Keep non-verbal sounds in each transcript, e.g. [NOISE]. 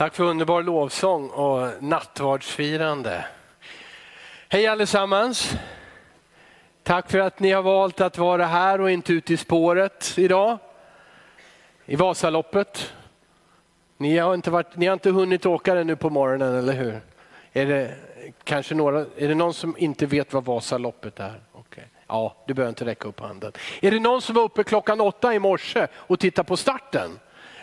Tack för underbar lovsång och nattvardsfirande. Hej allesammans. Tack för att ni har valt att vara här och inte ute i spåret idag. I Vasaloppet. Ni har inte, varit, ni har inte hunnit åka det nu på morgonen, eller hur? Är det, kanske några, är det någon som inte vet vad Vasaloppet är? Okay. Ja, du behöver inte räcka upp handen. Är det någon som var uppe klockan åtta i morse och tittade på starten?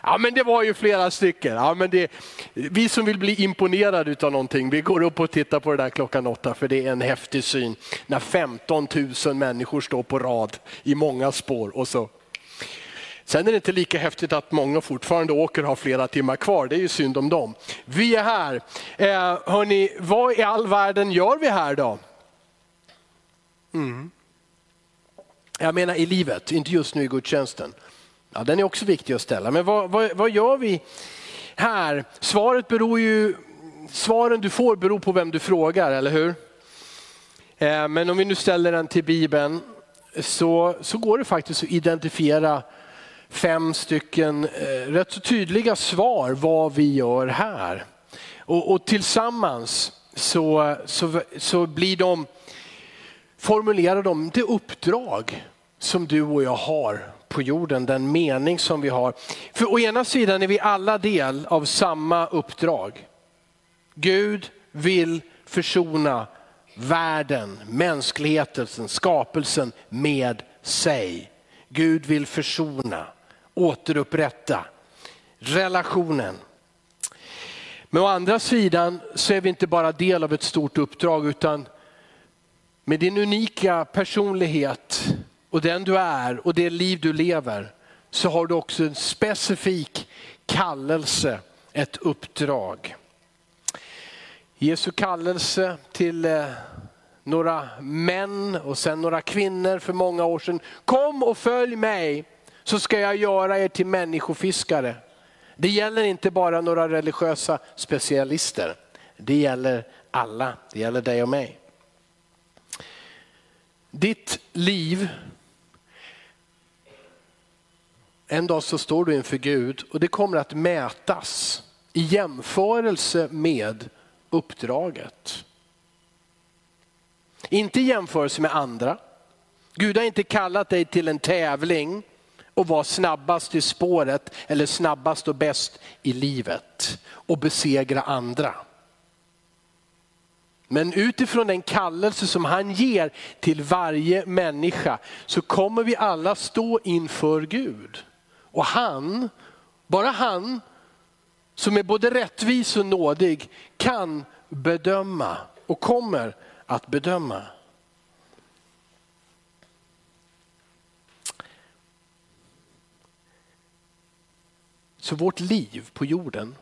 Ja men det var ju flera stycken. Ja, men det, vi som vill bli imponerade av någonting, vi går upp och tittar på det där klockan åtta för det är en häftig syn. När 15 000 människor står på rad i många spår och så Sen är det inte lika häftigt att många fortfarande åker och har flera timmar kvar, det är ju synd om dem. Vi är här. Eh, hörni, vad i all världen gör vi här då? Mm. Jag menar i livet, inte just nu i gudstjänsten. Ja, den är också viktig att ställa. Men vad, vad, vad gör vi här? Svaret beror ju, svaren du får beror på vem du frågar, eller hur? Eh, men om vi nu ställer den till Bibeln så, så går det faktiskt att identifiera fem stycken eh, rätt så tydliga svar vad vi gör här. Och, och tillsammans så, så, så blir de, formulerar de det uppdrag som du och jag har på jorden, den mening som vi har. För å ena sidan är vi alla del av samma uppdrag. Gud vill försona världen, mänskligheten, skapelsen med sig. Gud vill försona, återupprätta relationen. Men å andra sidan så är vi inte bara del av ett stort uppdrag utan med din unika personlighet och den du är och det liv du lever så har du också en specifik kallelse, ett uppdrag. Jesu kallelse till eh, några män och sen några kvinnor för många år sedan. Kom och följ mig så ska jag göra er till människofiskare. Det gäller inte bara några religiösa specialister. Det gäller alla, det gäller dig och mig. Ditt liv en dag så står du inför Gud och det kommer att mätas i jämförelse med uppdraget. Inte i jämförelse med andra. Gud har inte kallat dig till en tävling och vara snabbast i spåret eller snabbast och bäst i livet och besegra andra. Men utifrån den kallelse som han ger till varje människa så kommer vi alla stå inför Gud. Och han, bara han som är både rättvis och nådig kan bedöma och kommer att bedöma. Så vårt liv på jorden,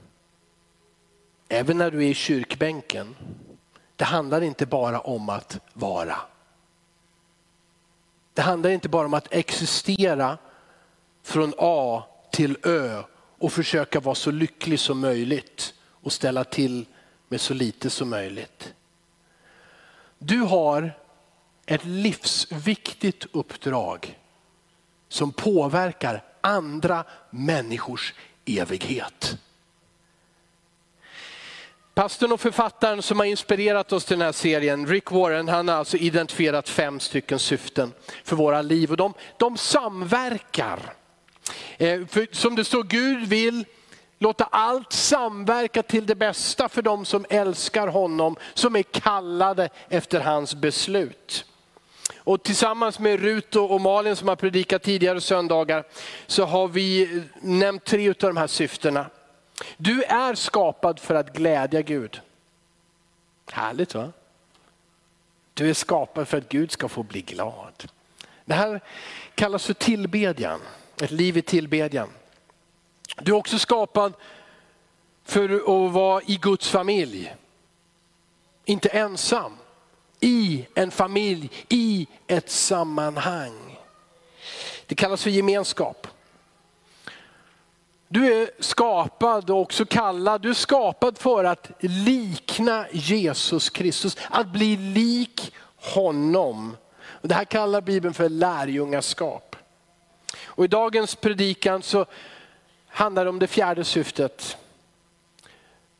även när du är i kyrkbänken, det handlar inte bara om att vara. Det handlar inte bara om att existera från A till Ö och försöka vara så lycklig som möjligt och ställa till med så lite som möjligt. Du har ett livsviktigt uppdrag som påverkar andra människors evighet. Pastorn och författaren som har inspirerat oss till den här serien, Rick Warren, han har alltså identifierat fem stycken syften för våra liv och de, de samverkar. Eh, för som det står, Gud vill låta allt samverka till det bästa för de som älskar honom, som är kallade efter hans beslut. Och tillsammans med Rut och Malin som har predikat tidigare söndagar så har vi eh, nämnt tre av de här syftena. Du är skapad för att glädja Gud. Härligt va? Du är skapad för att Gud ska få bli glad. Det här kallas för tillbedjan. Ett liv i tillbedjan. Du är också skapad för att vara i Guds familj. Inte ensam. I en familj, i ett sammanhang. Det kallas för gemenskap. Du är skapad och också kallad, du är skapad för att likna Jesus Kristus, att bli lik honom. Det här kallar Bibeln för lärjungaskap. Och I dagens predikan så handlar det om det fjärde syftet.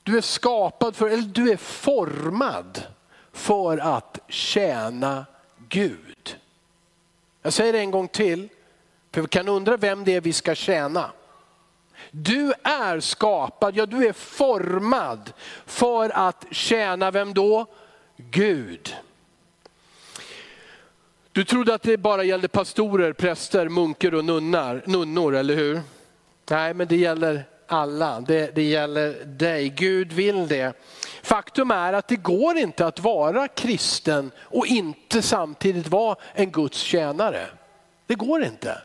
Du är skapad för, eller du är formad för att tjäna Gud. Jag säger det en gång till, för vi kan undra vem det är vi ska tjäna. Du är skapad, ja du är formad för att tjäna vem då? Gud. Du trodde att det bara gällde pastorer, präster, munkar och nunnar, nunnor, eller hur? Nej, men det gäller alla. Det, det gäller dig. Gud vill det. Faktum är att det går inte att vara kristen och inte samtidigt vara en Guds tjänare. Det går inte.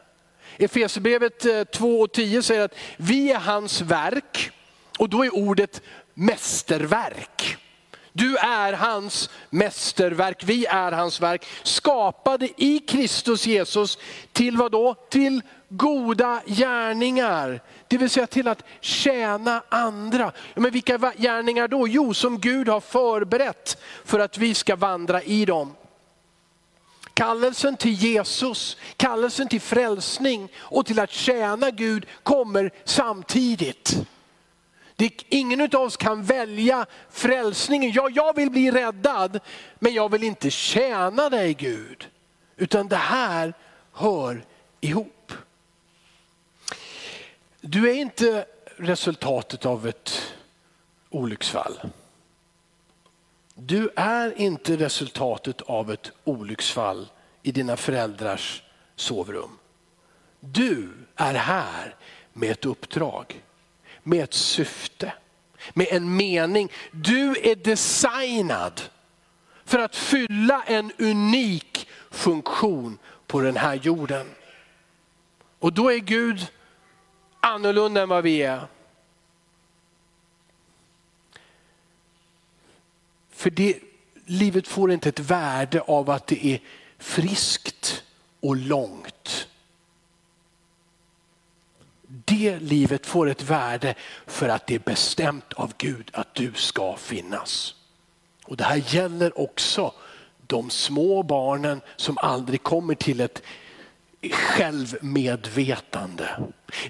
Efesierbrevet eh, 2 och 10 säger att vi är hans verk och då är ordet mästerverk. Du är hans mästerverk, vi är hans verk. Skapade i Kristus Jesus till vad då? Till goda gärningar. Det vill säga till att tjäna andra. Men vilka gärningar då? Jo, som Gud har förberett för att vi ska vandra i dem. Kallelsen till Jesus, kallelsen till frälsning och till att tjäna Gud kommer samtidigt. Det, ingen av oss kan välja frälsningen. Ja, jag vill bli räddad, men jag vill inte tjäna dig Gud. Utan det här hör ihop. Du är inte resultatet av ett olycksfall. Du är inte resultatet av ett olycksfall i dina föräldrars sovrum. Du är här med ett uppdrag, med ett syfte, med en mening. Du är designad för att fylla en unik funktion på den här jorden. Och då är Gud annorlunda än vad vi är. För det, livet får inte ett värde av att det är friskt och långt. Det livet får ett värde för att det är bestämt av Gud att du ska finnas. Och Det här gäller också de små barnen som aldrig kommer till ett självmedvetande.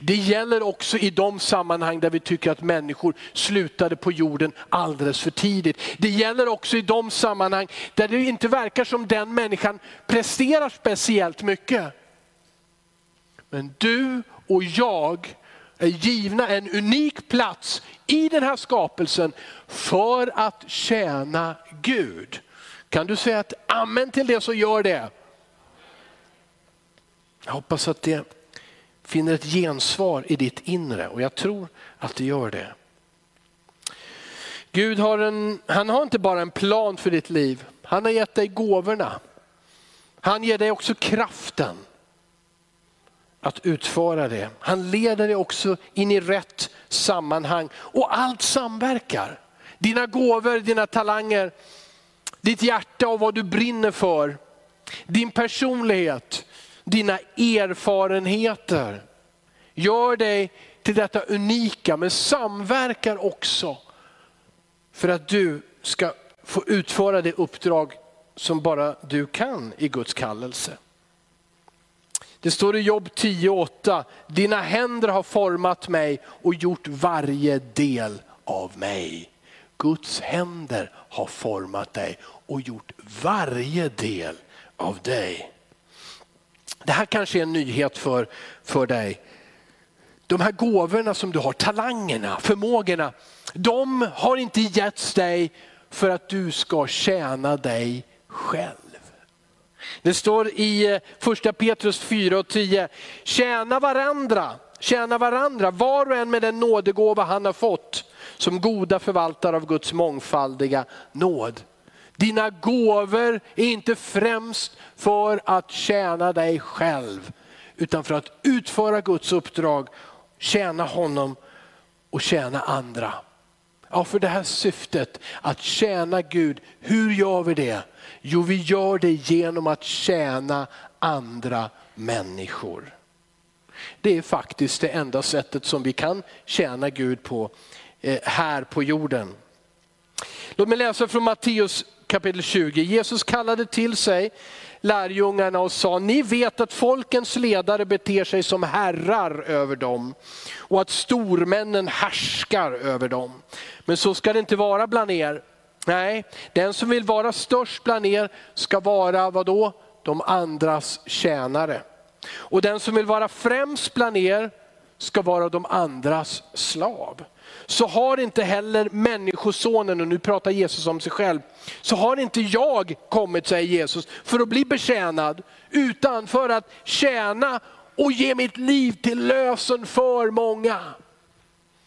Det gäller också i de sammanhang där vi tycker att människor slutade på jorden alldeles för tidigt. Det gäller också i de sammanhang där det inte verkar som den människan presterar speciellt mycket. Men du och jag är givna en unik plats i den här skapelsen för att tjäna Gud. Kan du säga ett amen till det så gör det. Jag hoppas att det finner ett gensvar i ditt inre och jag tror att det gör det. Gud har, en, han har inte bara en plan för ditt liv, han har gett dig gåvorna. Han ger dig också kraften att utföra det. Han leder dig också in i rätt sammanhang och allt samverkar. Dina gåvor, dina talanger, ditt hjärta och vad du brinner för, din personlighet, dina erfarenheter. Gör dig till detta unika men samverkar också för att du ska få utföra det uppdrag som bara du kan i Guds kallelse. Det står i Jobb 10.8, dina händer har format mig och gjort varje del av mig. Guds händer har format dig och gjort varje del av dig. Det här kanske är en nyhet för, för dig. De här gåvorna som du har, talangerna, förmågorna, de har inte getts dig för att du ska tjäna dig själv. Det står i eh, första Petrus 4 och 10, tjäna varandra, tjäna varandra, var och en med den nådegåva han har fått som goda förvaltare av Guds mångfaldiga nåd. Dina gåvor är inte främst för att tjäna dig själv, utan för att utföra Guds uppdrag, tjäna honom och tjäna andra. Ja, för det här syftet att tjäna Gud, hur gör vi det? Jo, vi gör det genom att tjäna andra människor. Det är faktiskt det enda sättet som vi kan tjäna Gud på eh, här på jorden. Låt mig läsa från Matteus kapitel 20. Jesus kallade till sig lärjungarna och sa, ni vet att folkens ledare beter sig som herrar över dem och att stormännen härskar över dem. Men så ska det inte vara bland er. Nej, den som vill vara störst bland er ska vara vad då? De andras tjänare. Och den som vill vara främst bland er ska vara de andras slav. Så har inte heller människosonen, och nu pratar Jesus om sig själv, så har inte jag kommit, säger Jesus, för att bli betjänad, utan för att tjäna och ge mitt liv till lösen för många.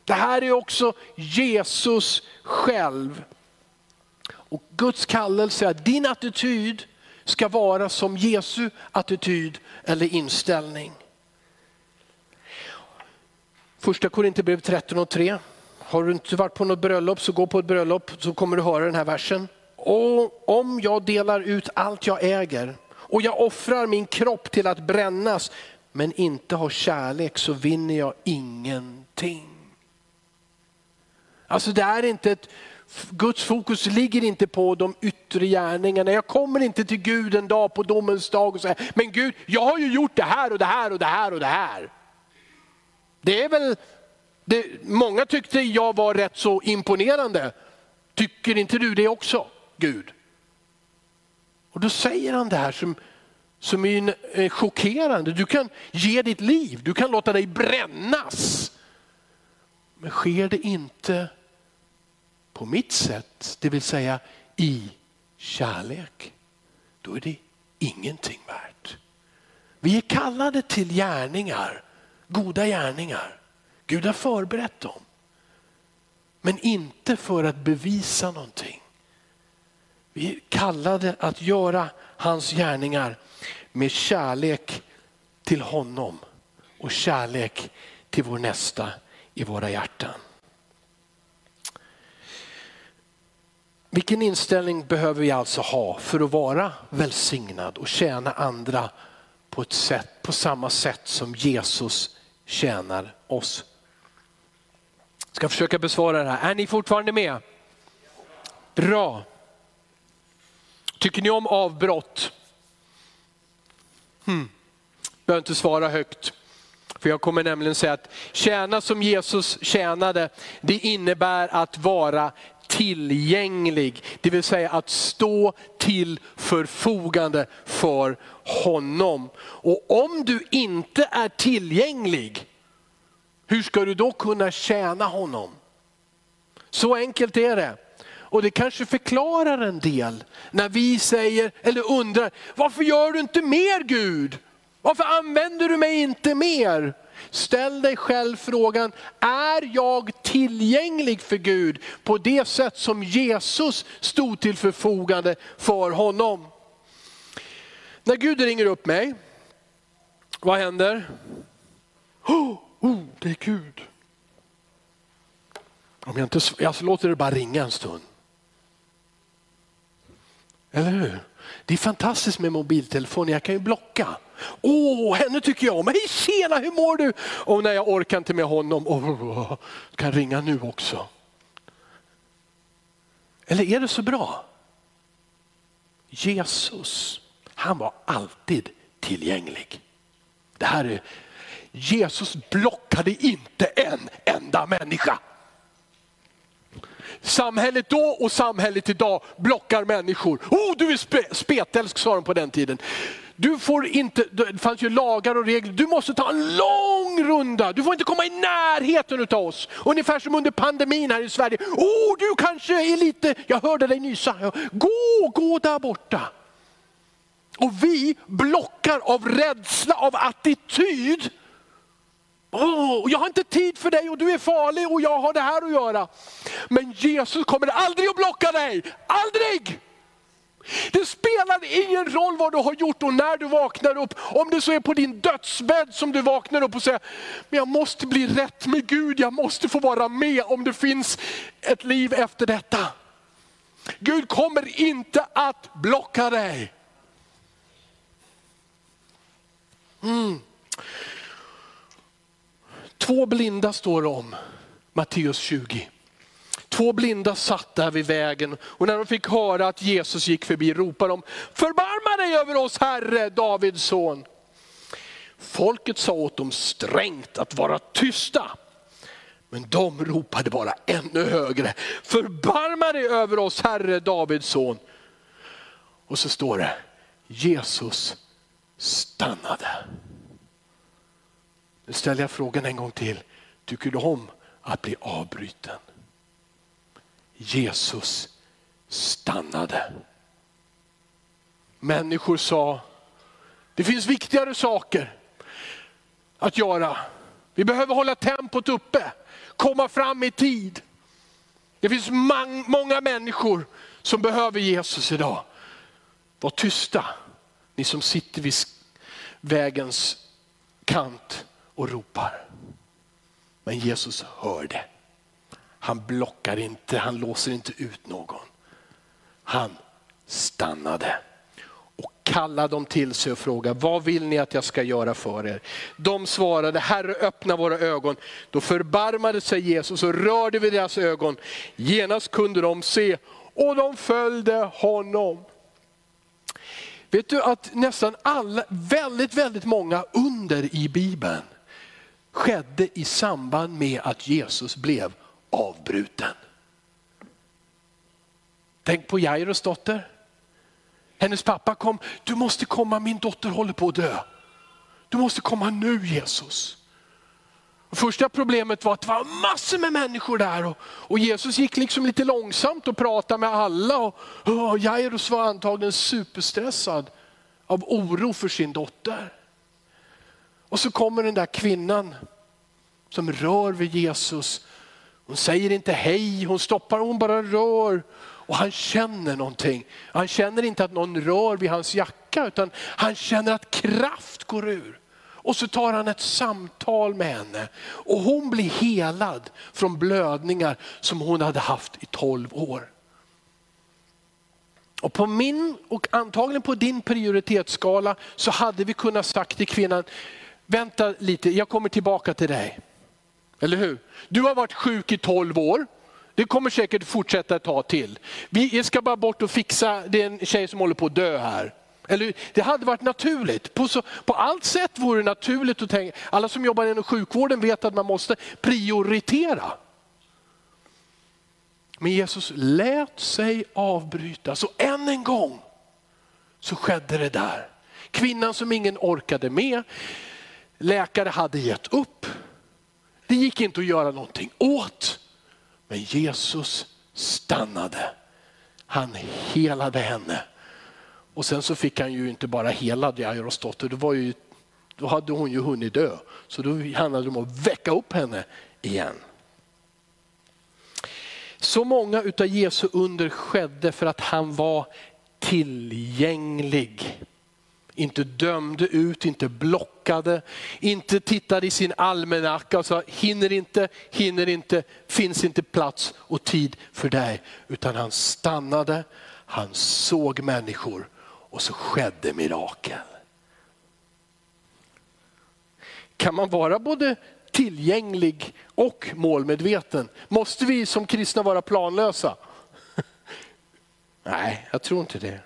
Det här är också Jesus själv. Och Guds kallelse är att din attityd ska vara som Jesu attityd eller inställning. Första Korinthierbrevet 13 och 3. Har du inte varit på något bröllop så gå på ett bröllop så kommer du höra den här versen. Och om jag delar ut allt jag äger och jag offrar min kropp till att brännas men inte har kärlek så vinner jag ingenting. Alltså det är inte ett, Guds fokus ligger inte på de yttre gärningarna. Jag kommer inte till Gud en dag på domens dag och säger, men Gud, jag har ju gjort det här och det här och det här och det här. Det är väl, det, många tyckte jag var rätt så imponerande. Tycker inte du det också, Gud? Och då säger han det här som, som är eh, chockerande. Du kan ge ditt liv, du kan låta dig brännas. Men sker det inte på mitt sätt, det vill säga i kärlek, då är det ingenting värt. Vi är kallade till gärningar, goda gärningar. Gud har förberett dem. Men inte för att bevisa någonting. Vi är kallade att göra hans gärningar med kärlek till honom och kärlek till vår nästa i våra hjärtan. Vilken inställning behöver vi alltså ha för att vara välsignad och tjäna andra på, ett sätt, på samma sätt som Jesus tjänar oss? Jag ska försöka besvara det här. Är ni fortfarande med? Bra. Tycker ni om avbrott? Hmm. Behöver inte svara högt. För jag kommer nämligen säga att tjäna som Jesus tjänade, det innebär att vara tillgänglig. Det vill säga att stå till förfogande för honom. Och om du inte är tillgänglig, hur ska du då kunna tjäna honom? Så enkelt är det. Och det kanske förklarar en del när vi säger, eller undrar, varför gör du inte mer Gud? Varför använder du mig inte mer? Ställ dig själv frågan, är jag tillgänglig för Gud på det sätt som Jesus stod till förfogande för honom? När Gud ringer upp mig, vad händer? Oh, oh det är Gud. Om jag, inte, jag låter det bara ringa en stund. Eller hur? Det är fantastiskt med mobiltelefon, jag kan ju blocka. Åh, oh, henne tycker jag om. Hej tjena, hur mår du? Och när jag orkar inte med honom, oh, kan ringa nu också. Eller är det så bra? Jesus, han var alltid tillgänglig. Det här är, Jesus blockade inte en enda människa. Samhället då och samhället idag blockar människor. Oh, du är spe, spetälsk sa de på den tiden. Du får inte, det fanns ju lagar och regler, du måste ta en lång runda. Du får inte komma i närheten av oss. Ungefär som under pandemin här i Sverige. Oh, du kanske är lite, jag hörde dig nysa. Gå, gå där borta. Och vi blockar av rädsla, av attityd. Oh, jag har inte tid för dig och du är farlig och jag har det här att göra. Men Jesus kommer aldrig att blocka dig, aldrig! Det spelar ingen roll vad du har gjort och när du vaknar upp. Om det så är på din dödsbädd som du vaknar upp och säger, men jag måste bli rätt med Gud, jag måste få vara med om det finns ett liv efter detta. Gud kommer inte att blocka dig. Mm. Två blinda står det om, Matteus 20. Två blinda satt där vid vägen och när de fick höra att Jesus gick förbi ropade de, förbarma dig över oss Herre, Davids son. Folket sa åt dem strängt att vara tysta. Men de ropade bara ännu högre, förbarma dig över oss Herre Davids son. Och så står det, Jesus stannade. Nu ställer jag frågan en gång till, tycker du om att bli avbruten? Jesus stannade. Människor sa, det finns viktigare saker att göra. Vi behöver hålla tempot uppe, komma fram i tid. Det finns många människor som behöver Jesus idag. Var tysta, ni som sitter vid vägens kant och ropar. Men Jesus hör det. Han blockar inte, han låser inte ut någon. Han stannade och kallade dem till sig och frågade, vad vill ni att jag ska göra för er? De svarade, Herre öppna våra ögon. Då förbarmade sig Jesus och rörde vid deras ögon. Genast kunde de se och de följde honom. Vet du att nästan alla, väldigt, väldigt många under i Bibeln skedde i samband med att Jesus blev avbruten. Tänk på Jairus dotter. Hennes pappa kom, du måste komma, min dotter håller på att dö. Du måste komma nu Jesus. Och första problemet var att det var massor med människor där och, och Jesus gick liksom lite långsamt och pratade med alla. Och, och Jairus var antagligen superstressad av oro för sin dotter. Och så kommer den där kvinnan som rör vid Jesus. Hon säger inte hej, hon stoppar, hon bara rör. Och han känner någonting. Han känner inte att någon rör vid hans jacka utan han känner att kraft går ur. Och så tar han ett samtal med henne och hon blir helad från blödningar som hon hade haft i 12 år. Och på min och antagligen på din prioritetsskala så hade vi kunnat sagt till kvinnan, vänta lite, jag kommer tillbaka till dig. Eller hur? Du har varit sjuk i 12 år. Det kommer säkert fortsätta ett tag till. Vi ska bara bort och fixa, det är en tjej som håller på att dö här. Eller, det hade varit naturligt. På, så, på allt sätt vore det naturligt att tänka, alla som jobbar inom sjukvården vet att man måste prioritera. Men Jesus lät sig avbrytas och än en gång så skedde det där. Kvinnan som ingen orkade med, läkare hade gett upp. Det gick inte att göra någonting åt. Men Jesus stannade. Han helade henne. Och sen så fick han ju inte bara hela Jairus dotter, det var ju, då hade hon ju hunnit dö. Så då handlade det om att väcka upp henne igen. Så många utav Jesu under skedde för att han var tillgänglig. Inte dömde ut, inte blockade, inte tittade i sin almanacka och sa hinner inte, hinner inte, finns inte plats och tid för dig. Utan han stannade, han såg människor och så skedde mirakel. Kan man vara både tillgänglig och målmedveten? Måste vi som kristna vara planlösa? [LAUGHS] Nej, jag tror inte det.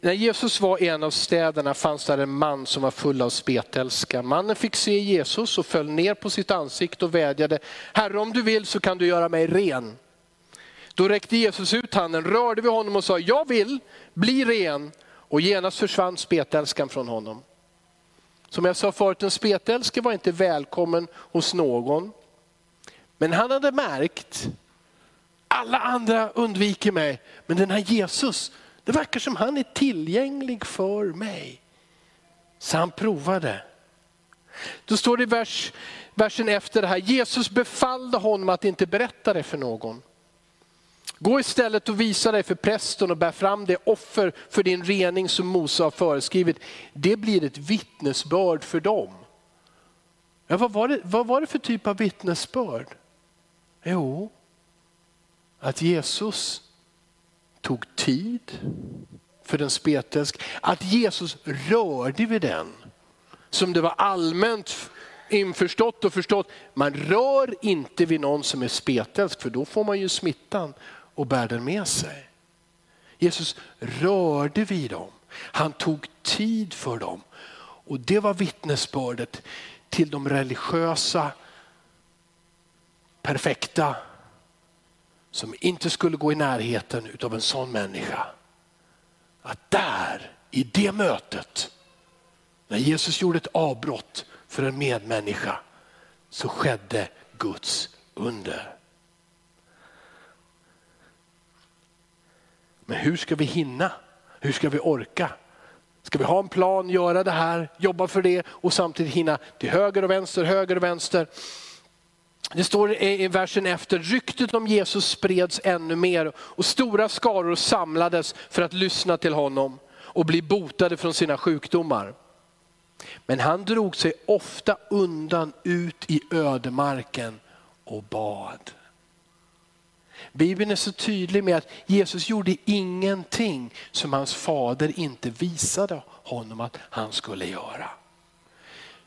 När Jesus var i en av städerna fanns där en man som var full av spetälska. Mannen fick se Jesus och föll ner på sitt ansikte och vädjade, Herre om du vill så kan du göra mig ren. Då räckte Jesus ut handen, rörde vid honom och sa, jag vill bli ren. Och genast försvann spetälskan från honom. Som jag sa förut, en spetälska var inte välkommen hos någon. Men han hade märkt, alla andra undviker mig, men den här Jesus, det verkar som han är tillgänglig för mig. Så han provade. Då står det i vers, versen efter det här, Jesus befallde honom att inte berätta det för någon. Gå istället och visa dig för prästen och bär fram det offer för din rening som Mose har föreskrivit. Det blir ett vittnesbörd för dem. Ja, vad, var det, vad var det för typ av vittnesbörd? Jo, att Jesus tog tid för den spetälsk. Att Jesus rörde vid den. Som det var allmänt införstått och förstått. Man rör inte vid någon som är spetälsk för då får man ju smittan och bär den med sig. Jesus rörde vid dem. Han tog tid för dem. Och det var vittnesbördet till de religiösa, perfekta, som inte skulle gå i närheten av en sån människa. Att där, i det mötet, när Jesus gjorde ett avbrott för en medmänniska, så skedde Guds under. Men hur ska vi hinna? Hur ska vi orka? Ska vi ha en plan, göra det här, jobba för det och samtidigt hinna till höger och vänster, höger och vänster. Det står i versen efter, ryktet om Jesus spreds ännu mer och stora skaror samlades för att lyssna till honom och bli botade från sina sjukdomar. Men han drog sig ofta undan ut i ödemarken och bad. Bibeln är så tydlig med att Jesus gjorde ingenting som hans fader inte visade honom att han skulle göra.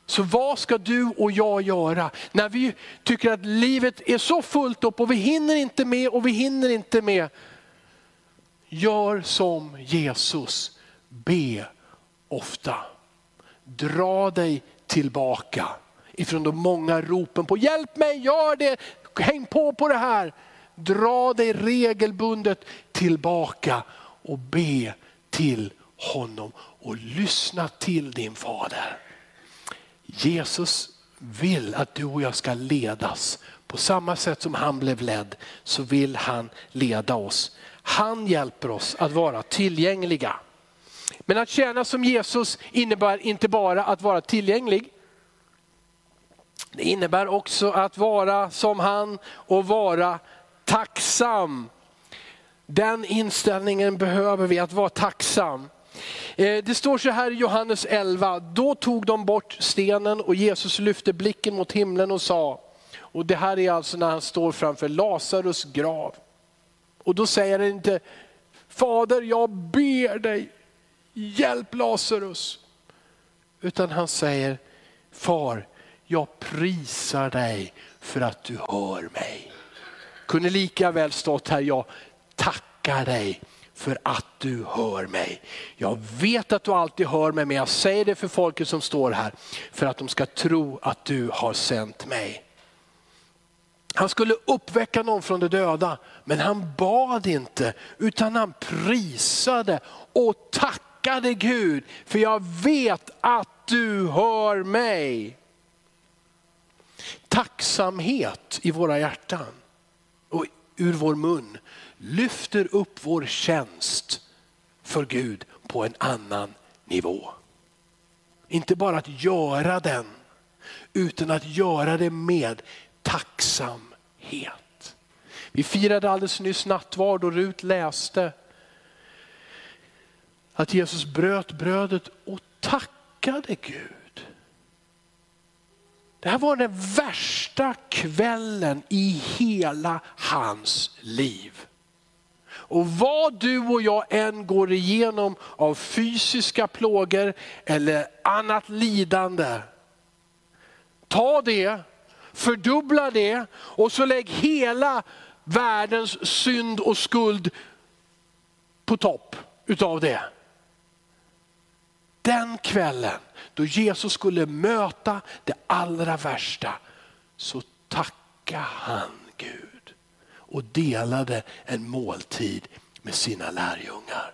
Så vad ska du och jag göra när vi tycker att livet är så fullt upp och vi hinner inte med och vi hinner inte med. Gör som Jesus, be ofta. Dra dig tillbaka ifrån de många ropen på hjälp mig, gör det, häng på på det här. Dra dig regelbundet tillbaka och be till honom och lyssna till din fader. Jesus vill att du och jag ska ledas. På samma sätt som han blev ledd så vill han leda oss. Han hjälper oss att vara tillgängliga. Men att tjäna som Jesus innebär inte bara att vara tillgänglig. Det innebär också att vara som han och vara tacksam. Den inställningen behöver vi, att vara tacksam. Eh, det står så här i Johannes 11, då tog de bort stenen och Jesus lyfte blicken mot himlen och sa, och det här är alltså när han står framför Lazarus grav. Och då säger han inte, Fader jag ber dig, hjälp Lazarus. Utan han säger, Far jag prisar dig för att du hör mig. Kunde lika väl stått här, jag tackar dig för att du hör mig. Jag vet att du alltid hör mig men jag säger det för folket som står här för att de ska tro att du har sänt mig. Han skulle uppväcka någon från de döda men han bad inte utan han prisade och tackade Gud för jag vet att du hör mig. Tacksamhet i våra hjärtan och ur vår mun lyfter upp vår tjänst för Gud på en annan nivå. Inte bara att göra den, utan att göra det med tacksamhet. Vi firade alldeles nyss nattvard och Rut läste att Jesus bröt brödet och tackade Gud. Det här var den värsta kvällen i hela hans liv. Och vad du och jag än går igenom av fysiska plågor eller annat lidande. Ta det, fördubbla det och så lägg hela världens synd och skuld på topp utav det. Den kvällen då Jesus skulle möta det allra värsta så tackade han Gud och delade en måltid med sina lärjungar.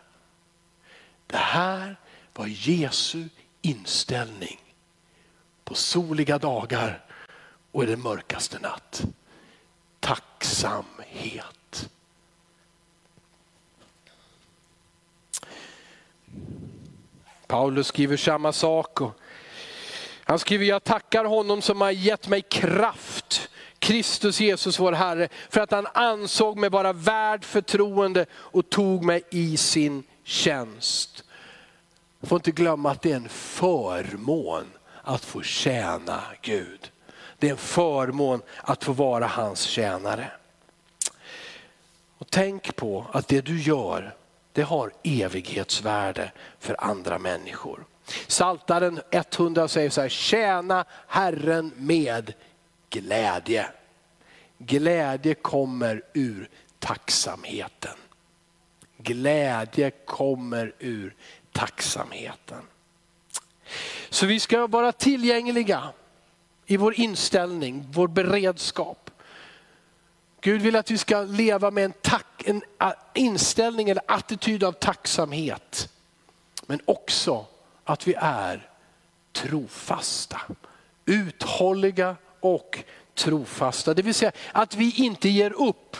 Det här var Jesu inställning på soliga dagar och i den mörkaste natt. Tacksamhet. Paulus skriver samma sak. Han skriver, jag tackar honom som har gett mig kraft, Kristus Jesus vår Herre, för att han ansåg mig vara värd förtroende och tog mig i sin tjänst. Jag får inte glömma att det är en förmån att få tjäna Gud. Det är en förmån att få vara hans tjänare. Och tänk på att det du gör, det har evighetsvärde för andra människor. Saltaren 100 säger så här, tjäna Herren med glädje. Glädje kommer ur tacksamheten. Glädje kommer ur tacksamheten. Så vi ska vara tillgängliga i vår inställning, vår beredskap. Gud vill att vi ska leva med en, tack, en inställning eller attityd av tacksamhet. Men också att vi är trofasta, uthålliga och trofasta. Det vill säga att vi inte ger upp.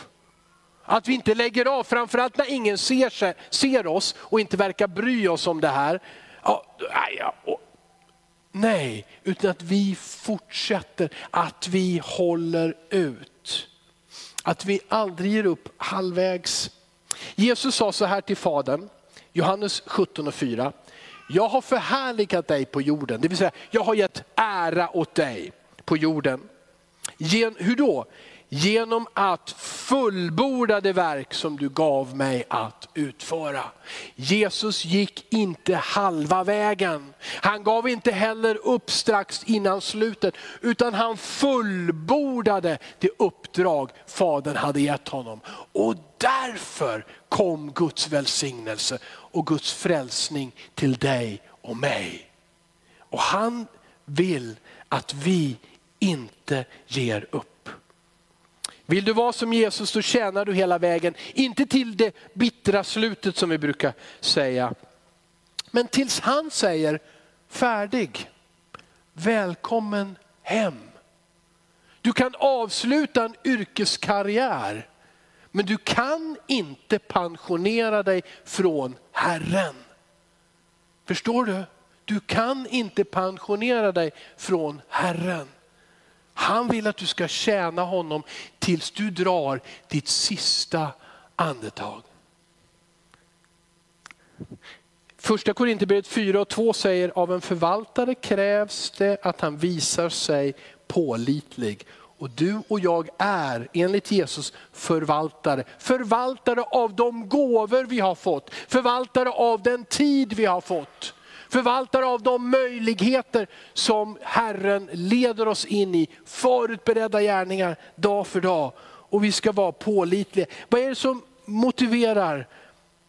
Att vi inte lägger av, framförallt när ingen ser, sig, ser oss och inte verkar bry oss om det här. Nej, utan att vi fortsätter, att vi håller ut. Att vi aldrig ger upp halvvägs. Jesus sa så här till Fadern, Johannes 17 och 4. Jag har förhärligat dig på jorden, det vill säga jag har gett ära åt dig på jorden. Gen, hur då? Genom att fullborda det verk som du gav mig att utföra. Jesus gick inte halva vägen. Han gav inte heller upp strax innan slutet, utan han fullbordade det uppdrag Fadern hade gett honom. Och därför kom Guds välsignelse och Guds frälsning till dig och mig. Och han vill att vi inte ger upp. Vill du vara som Jesus så tjänar du hela vägen, inte till det bittra slutet som vi brukar säga. Men tills han säger färdig, välkommen hem. Du kan avsluta en yrkeskarriär, men du kan inte pensionera dig från Herren. Förstår du? Du kan inte pensionera dig från Herren. Han vill att du ska tjäna honom tills du drar ditt sista andetag. Första Korinthierbrevet 4 och 2 säger av en förvaltare krävs det att han visar sig pålitlig. Och du och jag är enligt Jesus förvaltare. Förvaltare av de gåvor vi har fått, förvaltare av den tid vi har fått. Förvaltare av de möjligheter som Herren leder oss in i. Förutberedda gärningar dag för dag. Och vi ska vara pålitliga. Vad är det som motiverar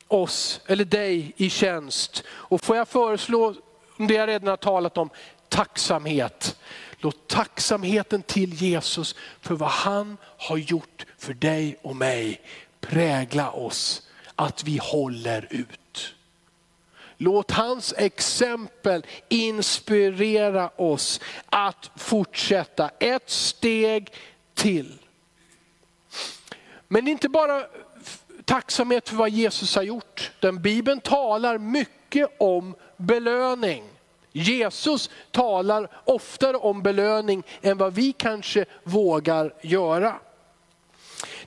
oss eller dig i tjänst? Och får jag föreslå, det jag redan har talat om, tacksamhet. Låt tacksamheten till Jesus för vad han har gjort för dig och mig prägla oss. Att vi håller ut. Låt hans exempel inspirera oss att fortsätta ett steg till. Men inte bara tacksamhet för vad Jesus har gjort. Den Bibeln talar mycket om belöning. Jesus talar oftare om belöning än vad vi kanske vågar göra.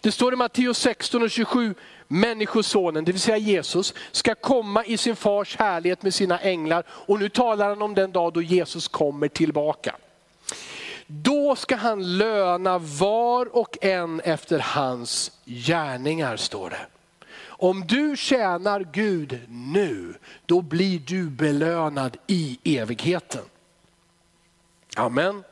Det står i Matteus 16 och 27, Människosonen, det vill säga Jesus, ska komma i sin fars härlighet med sina änglar. Och nu talar han om den dag då Jesus kommer tillbaka. Då ska han löna var och en efter hans gärningar, står det. Om du tjänar Gud nu, då blir du belönad i evigheten. Amen.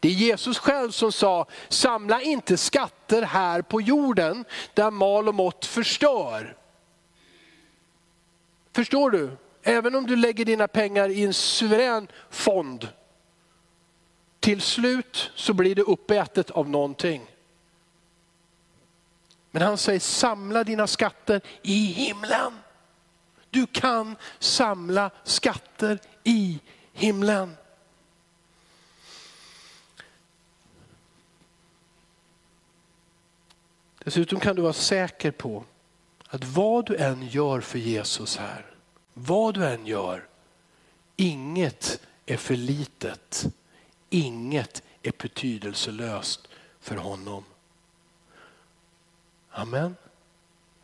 Det är Jesus själv som sa, samla inte skatter här på jorden där mal och mått förstör. Förstår du? Även om du lägger dina pengar i en suverän fond, till slut så blir det uppätet av någonting. Men han säger samla dina skatter i himlen. Du kan samla skatter i himlen. Dessutom kan du vara säker på att vad du än gör för Jesus här, vad du än gör, inget är för litet. Inget är betydelselöst för honom. Amen.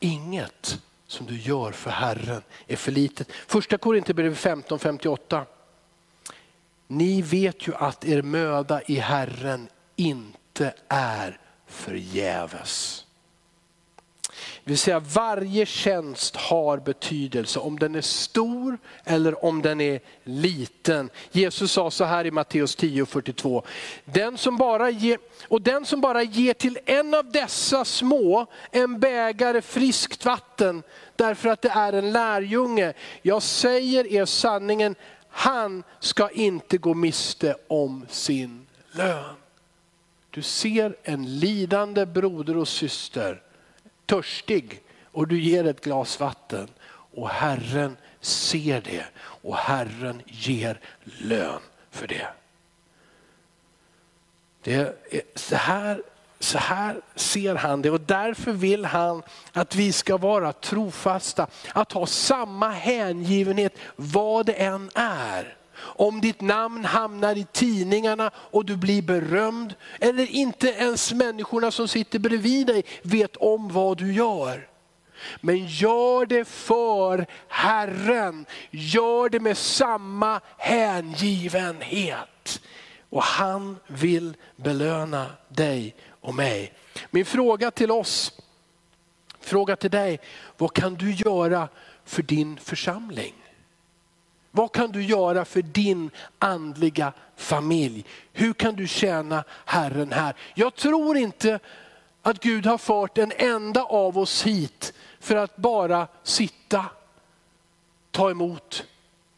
Inget som du gör för Herren är för litet. Första Korinthierbrevet 15.58. Ni vet ju att er möda i Herren inte är förgäves. Det vill säga varje tjänst har betydelse, om den är stor eller om den är liten. Jesus sa så här i Matteus 10.42, den som bara ger, och den som bara ger till en av dessa små en bägare friskt vatten, därför att det är en lärjunge. Jag säger er sanningen, han ska inte gå miste om sin lön. Du ser en lidande broder och syster, törstig och du ger ett glas vatten och Herren ser det och Herren ger lön för det. det är, så, här, så här ser han det och därför vill han att vi ska vara trofasta, att ha samma hängivenhet vad det än är. Om ditt namn hamnar i tidningarna och du blir berömd, eller inte ens människorna som sitter bredvid dig vet om vad du gör. Men gör det för Herren, gör det med samma hängivenhet. Och han vill belöna dig och mig. Min fråga till oss, fråga till dig, vad kan du göra för din församling? Vad kan du göra för din andliga familj? Hur kan du tjäna Herren här? Jag tror inte att Gud har fört en enda av oss hit för att bara sitta, ta emot,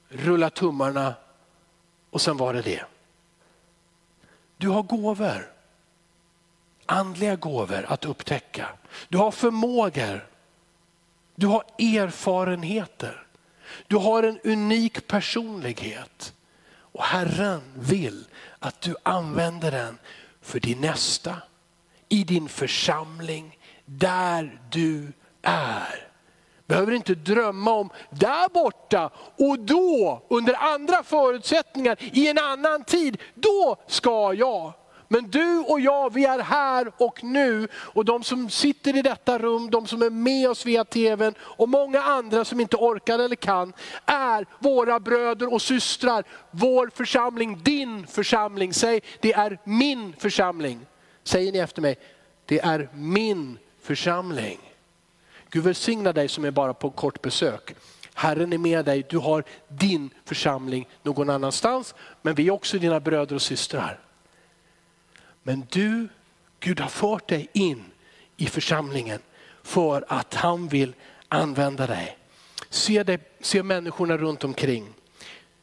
rulla tummarna och sen var det det. Du har gåvor, andliga gåvor att upptäcka. Du har förmågor, du har erfarenheter. Du har en unik personlighet och Herren vill att du använder den för din nästa, i din församling, där du är. Behöver inte drömma om där borta och då, under andra förutsättningar, i en annan tid, då ska jag. Men du och jag, vi är här och nu. Och de som sitter i detta rum, de som är med oss via tvn och många andra som inte orkar eller kan, är våra bröder och systrar. Vår församling, din församling. Säg, det är min församling. Säger ni efter mig, det är min församling. Gud välsigna dig som är bara på kort besök. Herren är med dig, du har din församling någon annanstans, men vi är också dina bröder och systrar. Men du, Gud har fört dig in i församlingen för att han vill använda dig. Se, dig, se människorna runt omkring.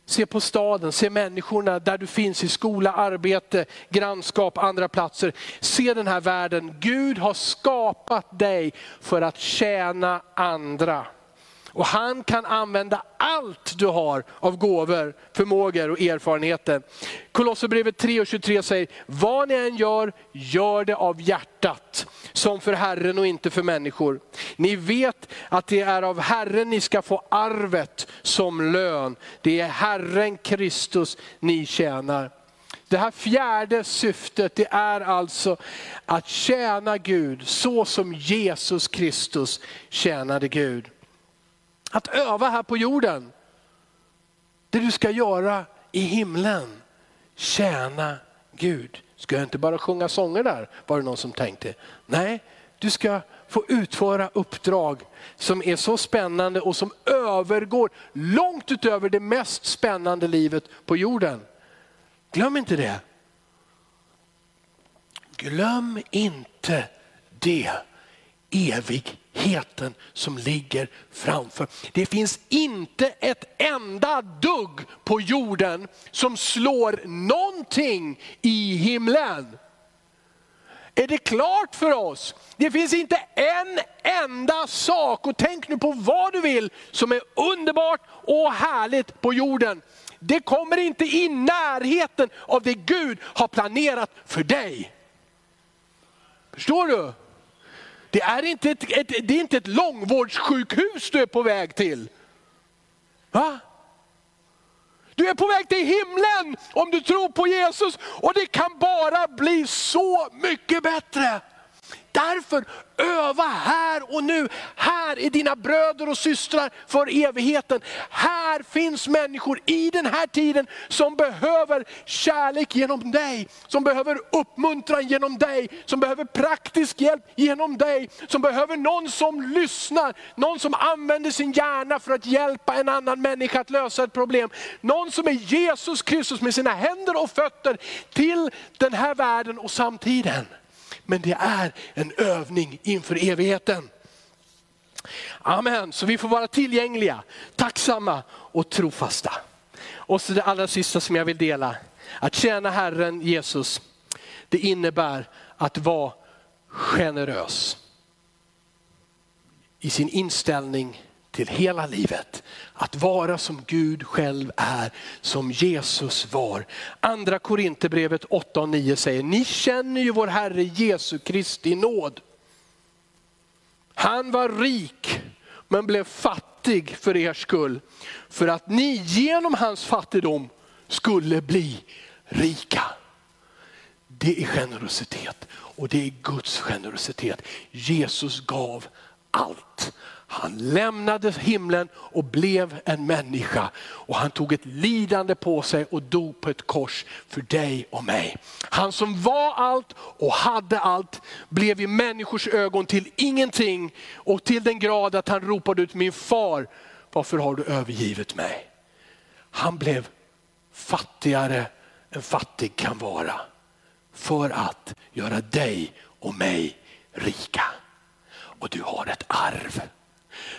Se på staden, se människorna där du finns i skola, arbete, grannskap, andra platser. Se den här världen. Gud har skapat dig för att tjäna andra. Och han kan använda allt du har av gåvor, förmågor och erfarenheter. Kolosserbrevet 3 och 23 säger, vad ni än gör, gör det av hjärtat. Som för Herren och inte för människor. Ni vet att det är av Herren ni ska få arvet som lön. Det är Herren Kristus ni tjänar. Det här fjärde syftet det är alltså att tjäna Gud så som Jesus Kristus tjänade Gud. Att öva här på jorden. Det du ska göra i himlen. Tjäna Gud. Ska jag inte bara sjunga sånger där, var det någon som tänkte. Nej, du ska få utföra uppdrag som är så spännande och som övergår långt utöver det mest spännande livet på jorden. Glöm inte det. Glöm inte det. Evig evigheten som ligger framför. Det finns inte ett enda dugg på jorden som slår någonting i himlen. Är det klart för oss? Det finns inte en enda sak, och tänk nu på vad du vill, som är underbart och härligt på jorden. Det kommer inte i närheten av det Gud har planerat för dig. Förstår du? Det är inte ett, ett, det är inte ett långvårdssjukhus du är på väg till. Va? Du är på väg till himlen om du tror på Jesus och det kan bara bli så mycket bättre. Därför öva här och nu. Här är dina bröder och systrar för evigheten. Här finns människor i den här tiden som behöver kärlek genom dig. Som behöver uppmuntran genom dig. Som behöver praktisk hjälp genom dig. Som behöver någon som lyssnar. Någon som använder sin hjärna för att hjälpa en annan människa att lösa ett problem. Någon som är Jesus Kristus med sina händer och fötter till den här världen och samtiden. Men det är en övning inför evigheten. Amen, så vi får vara tillgängliga, tacksamma och trofasta. Och så det allra sista som jag vill dela. Att tjäna Herren Jesus, det innebär att vara generös i sin inställning till hela livet. Att vara som Gud själv är, som Jesus var. Andra Korinthierbrevet 8 och 9 säger, ni känner ju vår Herre Jesu Kristi nåd. Han var rik men blev fattig för er skull. För att ni genom hans fattigdom skulle bli rika. Det är generositet och det är Guds generositet. Jesus gav allt. Han lämnade himlen och blev en människa. Och han tog ett lidande på sig och dog på ett kors för dig och mig. Han som var allt och hade allt blev i människors ögon till ingenting och till den grad att han ropade ut min far, varför har du övergivit mig? Han blev fattigare än fattig kan vara för att göra dig och mig rika. Och du har ett arv.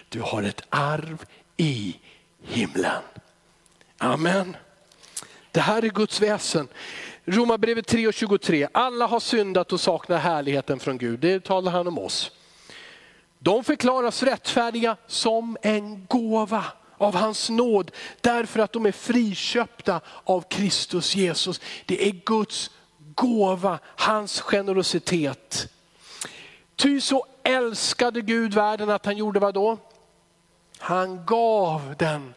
Du har ett arv i himlen. Amen. Det här är Guds väsen. Romarbrevet 3 och 23. Alla har syndat och saknar härligheten från Gud. Det talar han om oss. De förklaras rättfärdiga som en gåva av hans nåd därför att de är friköpta av Kristus Jesus. Det är Guds gåva, hans generositet. Ty så älskade Gud världen att han gjorde vad då? Han gav den.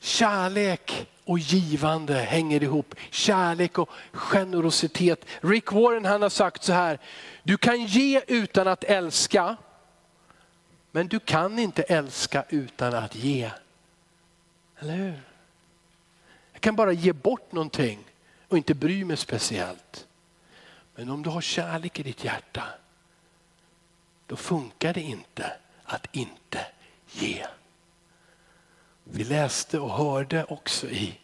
Kärlek och givande hänger ihop. Kärlek och generositet. Rick Warren han har sagt så här, du kan ge utan att älska, men du kan inte älska utan att ge. Eller hur? Jag kan bara ge bort någonting och inte bry mig speciellt. Men om du har kärlek i ditt hjärta, då funkar det inte att inte ge. Vi läste och hörde också i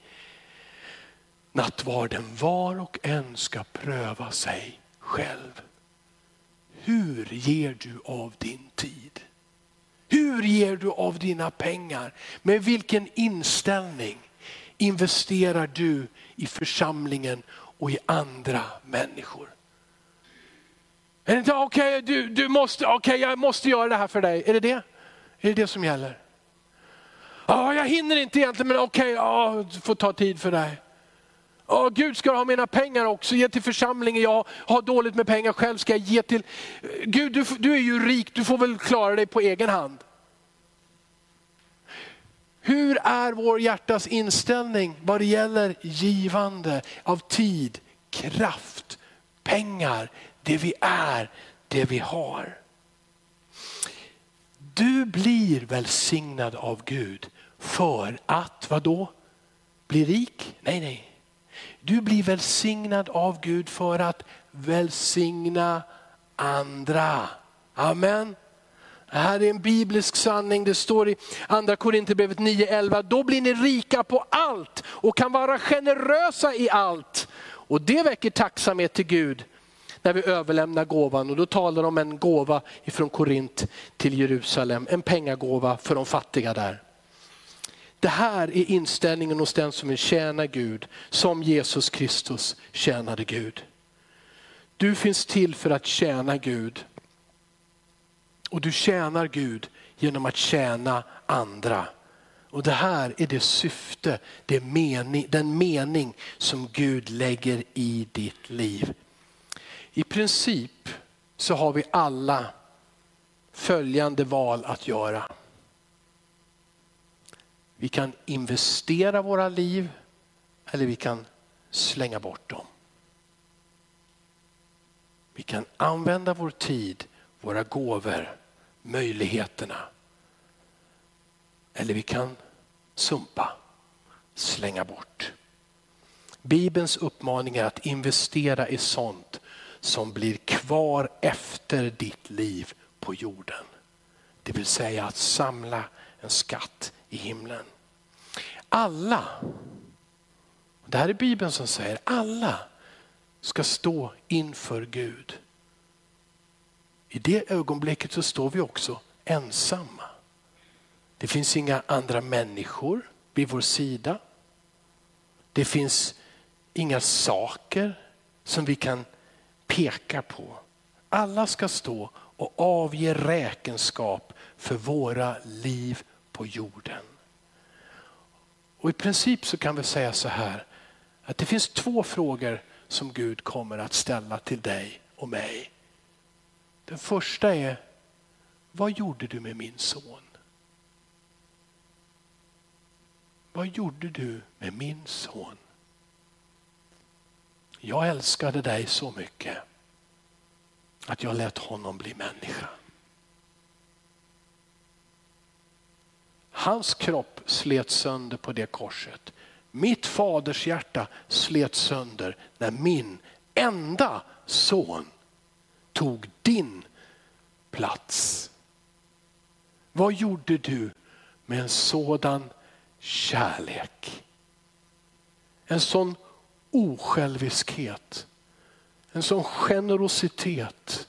nattvarden, var och en ska pröva sig själv. Hur ger du av din tid? Hur ger du av dina pengar? Med vilken inställning investerar du i församlingen och i andra människor? Är det inte okej, okay, du, du måste, okay, jag måste göra det här för dig. Är det det? Är det det som gäller? Ja, jag hinner inte egentligen men okej, okay, ja, får ta tid för dig. Oh, Gud ska ha mina pengar också, ge till församlingen. Jag har dåligt med pengar själv, ska jag ge till... Gud, du, du är ju rik, du får väl klara dig på egen hand. Hur är vår hjärtas inställning vad det gäller givande av tid, kraft, pengar, det vi är, det vi har. Du blir välsignad av Gud för att, vad då? Bli rik? Nej, nej. Du blir välsignad av Gud för att välsigna andra. Amen. Det här är en biblisk sanning, det står i andra Korinthierbrevet 9.11. Då blir ni rika på allt och kan vara generösa i allt. Och det väcker tacksamhet till Gud när vi överlämnar gåvan. Och då talar de om en gåva ifrån Korint till Jerusalem, en pengagåva för de fattiga där. Det här är inställningen hos den som vill tjäna Gud, som Jesus Kristus tjänade Gud. Du finns till för att tjäna Gud. Och du tjänar Gud genom att tjäna andra. Och det här är det syfte, det mening, den mening som Gud lägger i ditt liv. I princip så har vi alla följande val att göra. Vi kan investera våra liv eller vi kan slänga bort dem. Vi kan använda vår tid, våra gåvor, möjligheterna. Eller vi kan sumpa, slänga bort. Bibelns uppmaning är att investera i sånt som blir kvar efter ditt liv på jorden. Det vill säga att samla en skatt i himlen. Alla, det här är Bibeln som säger, alla ska stå inför Gud. I det ögonblicket så står vi också ensamma. Det finns inga andra människor vid vår sida. Det finns inga saker som vi kan pekar på. Alla ska stå och avge räkenskap för våra liv på jorden. Och I princip så kan vi säga så här, att det finns två frågor som Gud kommer att ställa till dig och mig. Den första är, vad gjorde du med min son? Vad gjorde du med min son? Jag älskade dig så mycket att jag lät honom bli människa. Hans kropp slet sönder på det korset. Mitt faders hjärta slet sönder när min enda son tog din plats. Vad gjorde du med en sådan kärlek? En sån osjälviskhet, en sån generositet,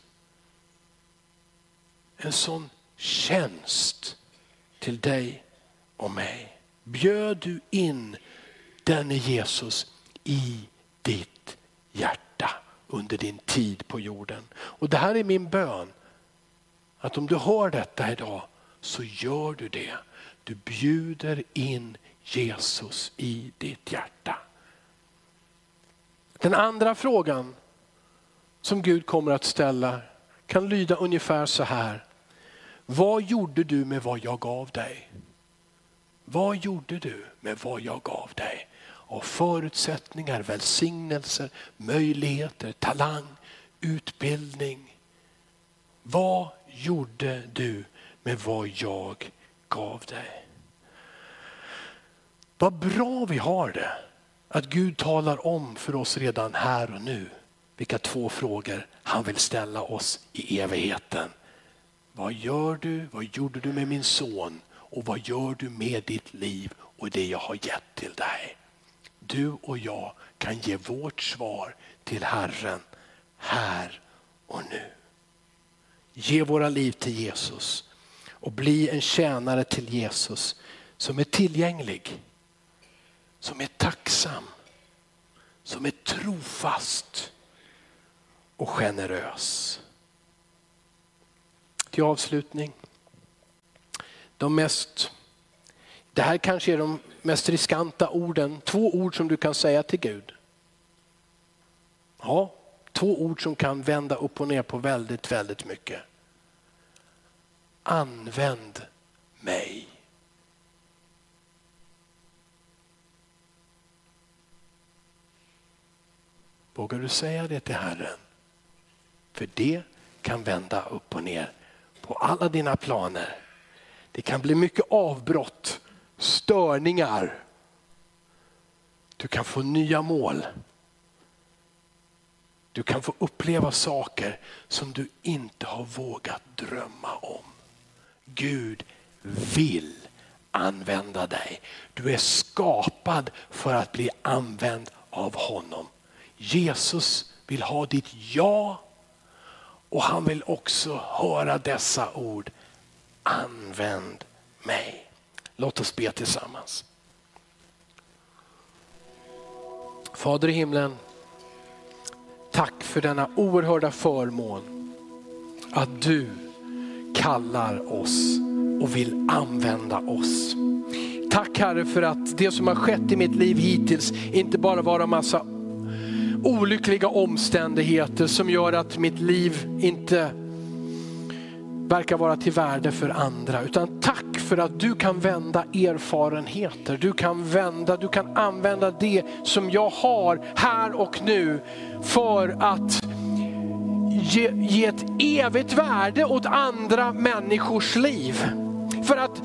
en sån tjänst till dig och mig. Bjöd du in denne Jesus i ditt hjärta under din tid på jorden. Och det här är min bön. Att om du hör detta idag så gör du det. Du bjuder in Jesus i ditt hjärta. Den andra frågan som Gud kommer att ställa kan lyda ungefär så här. Vad gjorde du med vad jag gav dig? Vad gjorde du med vad jag gav dig? Av förutsättningar, välsignelser, möjligheter, talang, utbildning. Vad gjorde du med vad jag gav dig? Vad bra vi har det att Gud talar om för oss redan här och nu vilka två frågor han vill ställa oss i evigheten. Vad gör du? Vad gjorde du med min son? Och vad gör du med ditt liv och det jag har gett till dig? Du och jag kan ge vårt svar till Herren här och nu. Ge våra liv till Jesus och bli en tjänare till Jesus som är tillgänglig, som är tacksam, som är trofast och generös. Till avslutning. De mest, det här kanske är de mest riskanta orden, två ord som du kan säga till Gud. Ja, två ord som kan vända upp och ner på väldigt, väldigt mycket. Använd mig. Vågar du säga det till Herren? För det kan vända upp och ner på alla dina planer. Det kan bli mycket avbrott, störningar. Du kan få nya mål. Du kan få uppleva saker som du inte har vågat drömma om. Gud vill använda dig. Du är skapad för att bli använd av honom. Jesus vill ha ditt ja och han vill också höra dessa ord. Använd mig. Låt oss be tillsammans. Fader i himlen, tack för denna oerhörda förmån att du kallar oss och vill använda oss. Tack Herre för att det som har skett i mitt liv hittills inte bara var en massa olyckliga omständigheter som gör att mitt liv inte verkar vara till värde för andra. Utan tack för att du kan vända erfarenheter. Du kan vända, du kan använda det som jag har här och nu för att ge, ge ett evigt värde åt andra människors liv. För att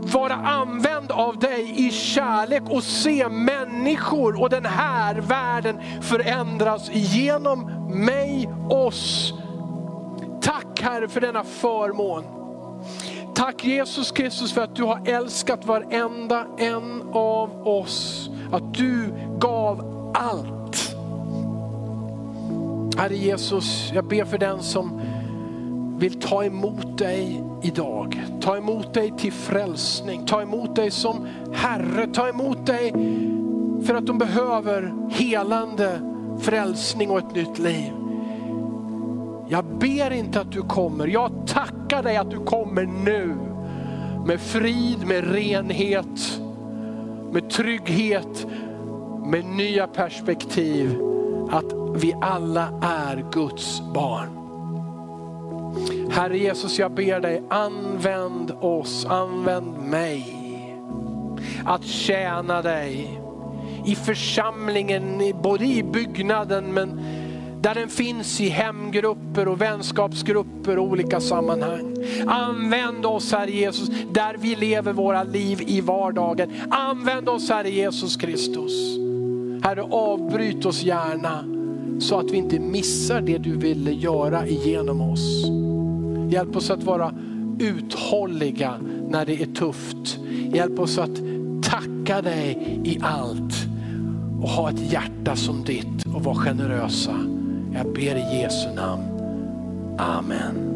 vara använd av dig i kärlek och se människor och den här världen förändras genom mig, oss. Tack Herre för denna förmån. Tack Jesus Kristus för att du har älskat varenda en av oss. Att du gav allt. Herre Jesus, jag ber för den som vill ta emot dig idag. Ta emot dig till frälsning, ta emot dig som Herre, ta emot dig för att de behöver helande, frälsning och ett nytt liv. Jag ber inte att du kommer, jag tackar dig att du kommer nu. Med frid, med renhet, med trygghet, med nya perspektiv. Att vi alla är Guds barn. Herre Jesus, jag ber dig, använd oss, använd mig. Att tjäna dig i församlingen, både i byggnaden men där den finns i hemgrupper och vänskapsgrupper och olika sammanhang. Använd oss Herre Jesus där vi lever våra liv i vardagen. Använd oss Herre Jesus Kristus. Herre avbryt oss gärna så att vi inte missar det du ville göra igenom oss. Hjälp oss att vara uthålliga när det är tufft. Hjälp oss att tacka dig i allt och ha ett hjärta som ditt och vara generösa. Jag ber i Jesu namn. Amen.